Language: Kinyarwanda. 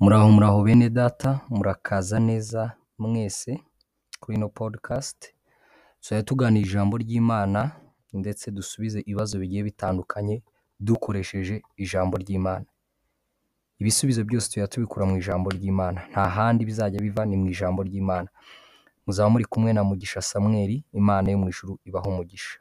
Muraho muraho bene data murakaza neza mwese kuri ino podikasti tuzajya tuganira ijambo ry'imana ndetse dusubize ibibazo bigiye bitandukanye dukoresheje ijambo ry'imana. Ibisubizo byose tujya tubikura mu ijambo ry'imana. Nta handi bizajya biva ni mu ijambo ry'imana. Muzaba muri kumwe na mugisha Samuel, imana yo mu ijuru ibaha umugisha.